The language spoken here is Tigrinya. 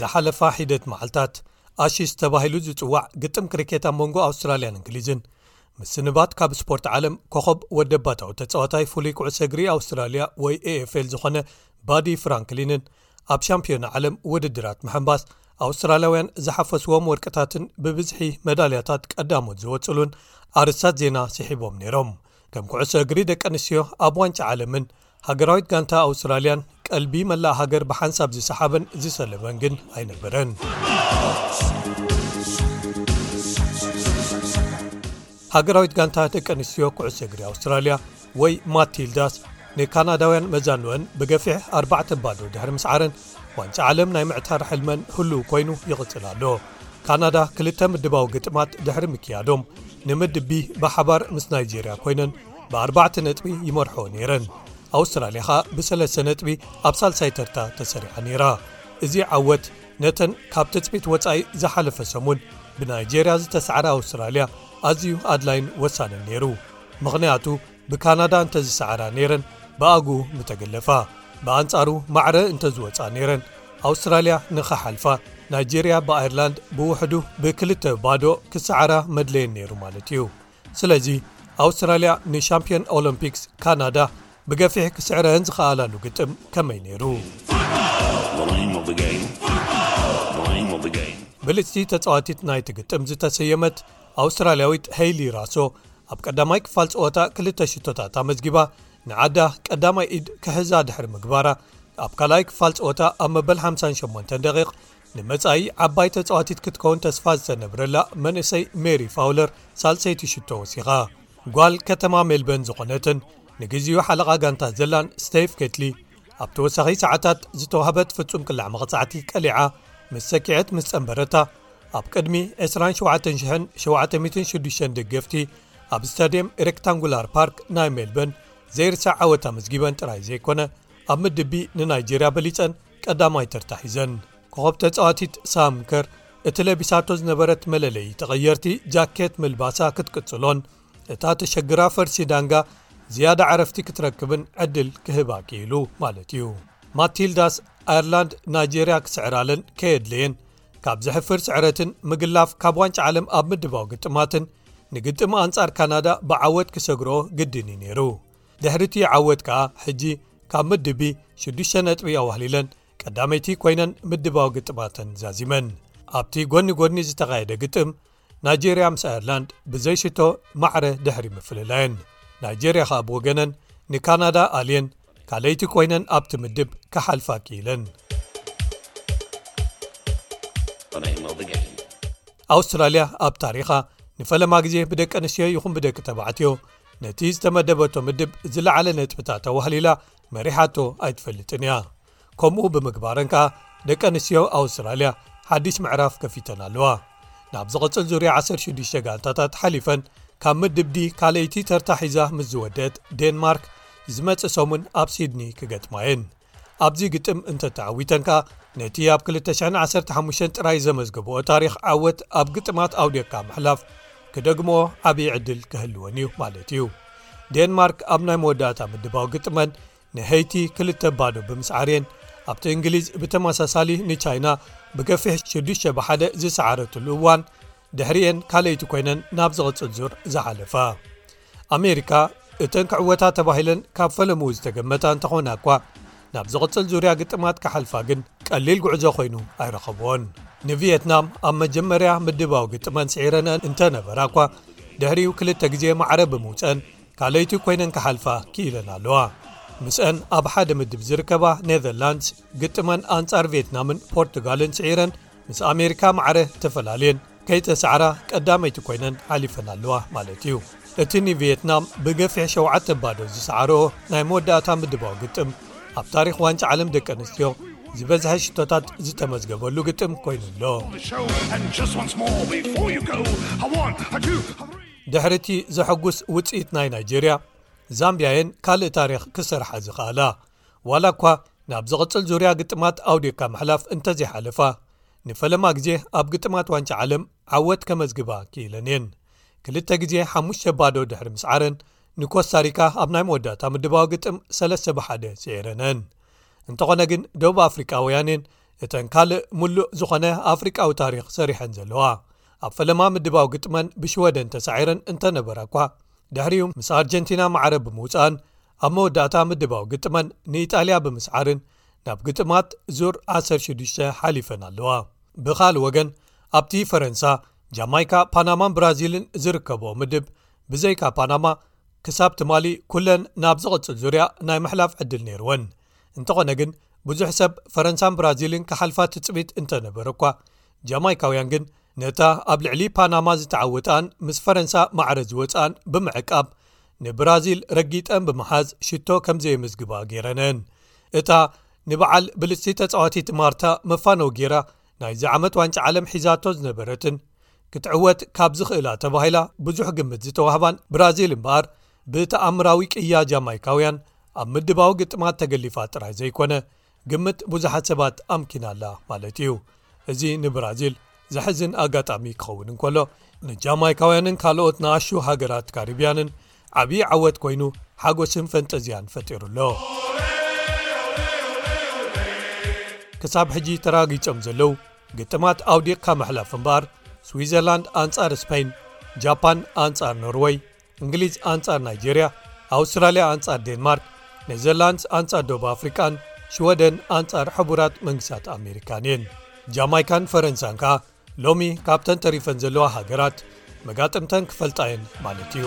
ዝሓለፋ ሒደት መዓልታት ኣሽሽ ተባሂሉ ዝጽዋዕ ግጥም ክሪኬት ኣብ መንጎ ኣውስትራልያን እንግሊዝን ምስንባት ካብ ስፖርት ዓለም ኮኾብ ወደባታዊ ተጻዋታይ ፍሉይ ኩዕሶ እግሪ ኣውስትራልያ ወይ ኤኤፍኤል ዝኾነ ባዲ ፍራንክሊንን ኣብ ሻምፒዮና ዓለም ውድድራት ምሕምባስ ኣውስትራልያውያን ዝሓፈስዎም ወርቅታትን ብብዝሒ መዳልያታት ቀዳሞት ዝወጽሉን ኣርስታት ዜና ስሒቦም ነይሮም ከም ኩዕሶ እግሪ ደቂ ኣንስትዮ ኣብ ዋንጫ ዓለምን ሃገራዊት ጋንታ ኣውስትራልያን ቀልቢ መላእ ሃገር ብሓንሳብ ዝሰሓበን ዝሰለበን ግን ኣይነበረንሃገራዊት ጋንታ ደቂ ኣንስትዮ ኩዕሰ እግሪ ኣውስትራልያ ወይ ማቲልዳስ ንካናዳውያን መዛንወን ብገፊሕ ኣባዕ ባዶ ድሕሪ ምስዓረን ዋንፂ ዓለም ናይ ምዕታር ሕልመን ህሉው ኮይኑ ይቕፅል ኣሎ ካናዳ ክልተ ምድባዊ ግጥማት ድሕሪ ምክያዶም ንምድቢ ብሓባር ምስ ናይጀርያ ኮይነን ብኣርባዕተ ነጥቢ ይመርሖ ነይረን ኣውስትራልያ ኸኣ ብሰለስተ ነጥቢ ኣብ ሳልሳይ ተርታ ተሰሪዓ ነይራ እዚ ዓወት ነተን ካብ ትጽቢት ወጻኢ ዝሓለፈ ሰሙን ብናይጀርያ ዝተሳዕረ ኣውስትራልያ ኣዝዩ ኣድላይን ወሳንን ነይሩ ምኽንያቱ ብካናዳ እንተ ዝሰዕራ ነይረን ብኣግ ምተገለፋ ብኣንጻሩ ማዕረ እንተ ዝወጽኣ ነይረን ኣውስትራልያ ንኸሓልፋ ናይጀርያ ብኣይርላንድ ብውሕዱ ብክልተ ባዶ ክሰዕራ መድለየን ነይሩ ማለት እዩ ስለዚ ኣውስትራልያ ንሻምፕዮን ኦሎምፒክስ ካናዳ ብገፊሕ ክስዕረሀን ዝኸኣላሉ ግጥም ከመይ ነይሩ? ብልጽቲ ተጻዋቲት ናይቲ ግጥም ዝተሰየመት ኣውስትራልያዊት ሄይሊ ራሶ ኣብ ቀዳማይ ክፋል ጸወታ ክልተ ሽቶታት ኣመዝጊባ ንዓዳ ቀዳማይ ኢድ ክሕዛ ድሕሪ ምግባራ ኣብ ካልኣይ ክፋል ጸወታ ኣብ መበል 58 ደቂቕ ንመጻኢ ዓባይ ተጻዋቲት ክትከውን ተስፋ ዝተነብረላ መንእሰይ ሜሪ ፋውለር ሳልሰይቲ ሽቶ ወሲኻ። ጓል ከተማ ሜልበን ዝኾነትን ንግዜኡ ሓለቓ ጋንታ ዘላን ስቴፍ ኬትሊ ኣብ ተወሳኺ ሰዓታት ዝተዋህበት ፍጹም ቅላዕ መቕጻዕቲ ቀሊዓ ምስ ሰኪዐት ምስ ጸንበረታ ኣብ ቅድሚ 27706 ደገፍቲ ኣብ ስታድየም ኤረክታንጉላር ፓርክ ናይ ሜልበን ዘይርሳዕ ዓወት ኣመዝጊበን ጥራይ ዘይኮነ ኣብ ምድቢ ንናይጀርያ በሊጸን ቀዳማይ ተርታ ሒዘን ኮኾብ ተጻዋቲት ሳም ከር እቲ ለቢሳቶ ዝነበረት መለለዪ ተቐየርቲ ጃኬት ምልባሳ ክትቅጽሎን እታ ተሸግራ ፈርሲ ዳንጋ ዝያዳ ዕረፍቲ ክትረክብን ዕድል ክህባ ክኢሉ ማለት እዩ ማቲልዳስ ኣየርላንድ ናይጀርያ ክስዕራለን ከየድለየን ካብ ዘሕፍር ስዕረትን ምግላፍ ካብ ዋንጫ ዓለም ኣብ ምድባዊ ግጥማትን ንግጥሚ ኣንጻር ካናዳ ብዓወት ክሰግርኦ ግድን እዩ ነይሩ ድሕሪቲ ዓወት ከኣ ሕጂ ካብ ምድብ ቢ ሽዱሽተ ነጥቢ ኣዋህሊለን ቀዳመይቲ ኮይነን ምድባዊ ግጥማተን ዛዚመን ኣብቲ ጎኒ ጎድኒ ዝተኻየደ ግጥም ናይጀርያ ምስ ኣይርላንድ ብዘይሽቶ ማዕረ ድሕሪ ምፍልላየን ናይጀርያ ከኣ ብወገነን ንካናዳ ኣልየን ካልይቲ ኮይነን ኣብቲ ምድብ ክሓልፋ ክኢለን ኣውስትራልያ ኣብ ታሪኻ ንፈለማ ግዜ ብደቂ ኣንስትዮ ይኹም ብደቂ ተባዕትዮ ነቲ ዝተመደበቶ ምድብ ዝለዓለ ነጥብታ ተዋህሊላ መሪሓቶ ኣይትፈልጥን እያ ከምኡ ብምግባረን ከኣ ደቂ ኣንስትዮ ኣውስትራልያ ሓድሽ ምዕራፍ ከፊተን ኣለዋ ናብ ዝቕጽል ዙርያ 16 ጋንታታት ሓሊፈን ካብ ምድብዲ ካልይቲ ተርታ ሒዛ ምስ ዝወደት ዴንማርክ ዝመጽእ ሰሙን ኣብ ሲድኒ ክገጥማ እየን ኣብዚ ግጥም እንተ ተዓዊተን ከኣ ነቲ ኣብ 2015 ጥራይ ዘመዝገበኦ ታሪኽ ዓወት ኣብ ግጥማት ኣውዴካ ምሕላፍ ክደግምኦ ዓብዪ ዕድል ክህልወን እዩ ማለት እዩ ዴንማርክ ኣብ ናይ መወዳእታ ምድባዊ ግጥመን ንሀይቲ ክልተ ባዶ ብምስዓርየን ኣብቲ እንግሊዝ ብተመሳሳሊ ንቻይና ብገፊሕ 6ዱሸ ብሓደ ዝሰዓረትሉ እዋን ድሕሪኤን ካልኣይቲ ኮይነን ናብ ዝቕፅል ዙር ዝሓለፋ ኣሜሪካ እተን ክዕወታ ተባሂለን ካብ ፈለምኡ ዝተገመታ እንተኾና እኳ ናብ ዝቕፅል ዙርያ ግጥማት ክሓልፋ ግን ቀሊል ጉዕዞ ኮይኑ ኣይረኸብዎን ንቪየትናም ኣብ መጀመርያ ምድባዊ ግጥመን ስዒረነን እንተነበራ እኳ ድሕሪኡ ክልተ ግዜ ማዕረ ብምውፀን ካልይቲ ኮይነን ክሓልፋ ክኢለን ኣለዋ ምስአን ኣብ ሓደ ምድብ ዝርከባ ኔዘርላንድስ ግጥመን ኣንጻር ቪየትናምን ፖርቱጋልን ስዒረን ምስ ኣሜሪካ ማዕረ ተፈላለየን ከይተሳዕራ ቀዳመይቲ ኮይነን ሓሊፈን ኣለዋ ማለት እዩ እቲ ንቪትናም ብገፊሕ ሸተ ባዶ ዝሰዓረኦ ናይ መወዳእታ ምድባዊ ግጥም ኣብ ታሪክ ዋንጫ ዓለም ደቂ ኣንስትዮ ዝበዝሐ ሽቶታት ዝተመዝገበሉ ግጥም ኮይኑ ኣሎ ድሕሪ እቲ ዘሐጉስ ውፅኢት ናይ ናይጀርያ ዛምብያየን ካልእ ታሪክ ክሰርሓ ዝክኣላ ዋላ እኳ ናብ ዝቕጽል ዙርያ ግጥማት ኣውዴካ ምሕላፍ እንተዘይሓለፋ ንፈለማ ግዜ ኣብ ግጥማት ዋንጫ ዓለም ዓወት ከመዝግባ ክኢለን እየን ክልተ ግዜ ሓሙሽተ ባዶ ድሕሪ ምስዓረን ንኮስታሪካ ኣብ ናይ መወዳእታ ምድባዊ ግጥም ሰለስተ ብሓደ ስዒረነን እንተኾነ ግን ደቡብ ኣፍሪቃውያን እየን እተን ካልእ ምሉእ ዝኾነ ኣፍሪቃዊ ታሪኽ ሰሪሐን ዘለዋ ኣብ ፈለማ ምድባዊ ግጥመን ብሽወደን ተሳዒረን እንተነበራ እኳ ድሕሪኡ ምስ ኣርጀንቲና ማዕረ ብምውፃእን ኣብ መወዳእታ ምድባዊ ግጥመን ንኢጣልያ ብምስዓርን ናብ ግጥማት ዙር 16 ሓሊፈን ኣለዋ ብካልእ ወገን ኣብቲ ፈረንሳ ጃማይካ ፓናማን ብራዚልን ዝርከብኦ ምድብ ብዘይካ ፓናማ ክሳብ ትማሊ ኩለን ናብ ዝቕፅል ዙርያ ናይ ምሕላፍ ዕድል ነይርወን እንተኾነ ግን ብዙሕ ሰብ ፈረንሳን ብራዚልን ክሓልፋ ትፅቢት እንተነበረ እኳ ጃማይካውያን ግን ነታ ኣብ ልዕሊ ፓናማ ዝተዓወትኣን ምስ ፈረንሳ ማዕረ ዝወፅኣን ብምዕቃብ ንብራዚል ረጊጠን ብምሓዝ ሽቶ ከም ዘየምዝግባ ገይረነን እታ ንበዓል ብልፅቲ ተፃዋቲት ማርታ መፋነው ገይራ ናይዚ ዓመት ዋንጫ ዓለም ሒዛቶ ዝነበረትን ክትዕወት ካብ ዝኽእላ ተባሂላ ብዙሕ ግምት ዝተዋህባን ብራዚል እምበኣር ብተኣምራዊ ቅያ ጃማይካውያን ኣብ ምድባዊ ግጥማት ተገሊፋ ጥራይ ዘይኮነ ግምት ብዙሓት ሰባት ኣምኪና ኣላ ማለት እዩ። እዚ ንብራዚል ዘሕዝን ኣጋጣሚ ክኸውን እንከሎ ንጃማይካውያንን ካልኦት ንኣሹ ሃገራት ካሪብያንን ዓብዪ ዓወት ኮይኑ ሓጎስን ፈንጠዝያን ፈጢሩ ኣሎ። ክሳብ ሕጂ ተራጊጾም ዘለዉ ግጥማት ኣውዲቕካ ምሕላፍ እምበኣር ስዊዘርላንድ ኣንጻር ስፐይን ጃፓን ኣንጻር ኖርወይ እንግሊዝ ኣንጻር ናይጀርያ ኣውስትራልያ ኣንጻር ዴንማርክ ኔዘርላንድስ ኣንጻር ዶብ ኣፍሪቃን ሽወደን ኣንጻር ሕቡራት መንግስታት ኣሜሪካን እየን ጃማይካን ፈረንሳን ከኣ ሎሚ ካብተን ተሪፈን ዘለዋ ሃገራት መጋጥምተን ክፈልጣየን ማለት እዩ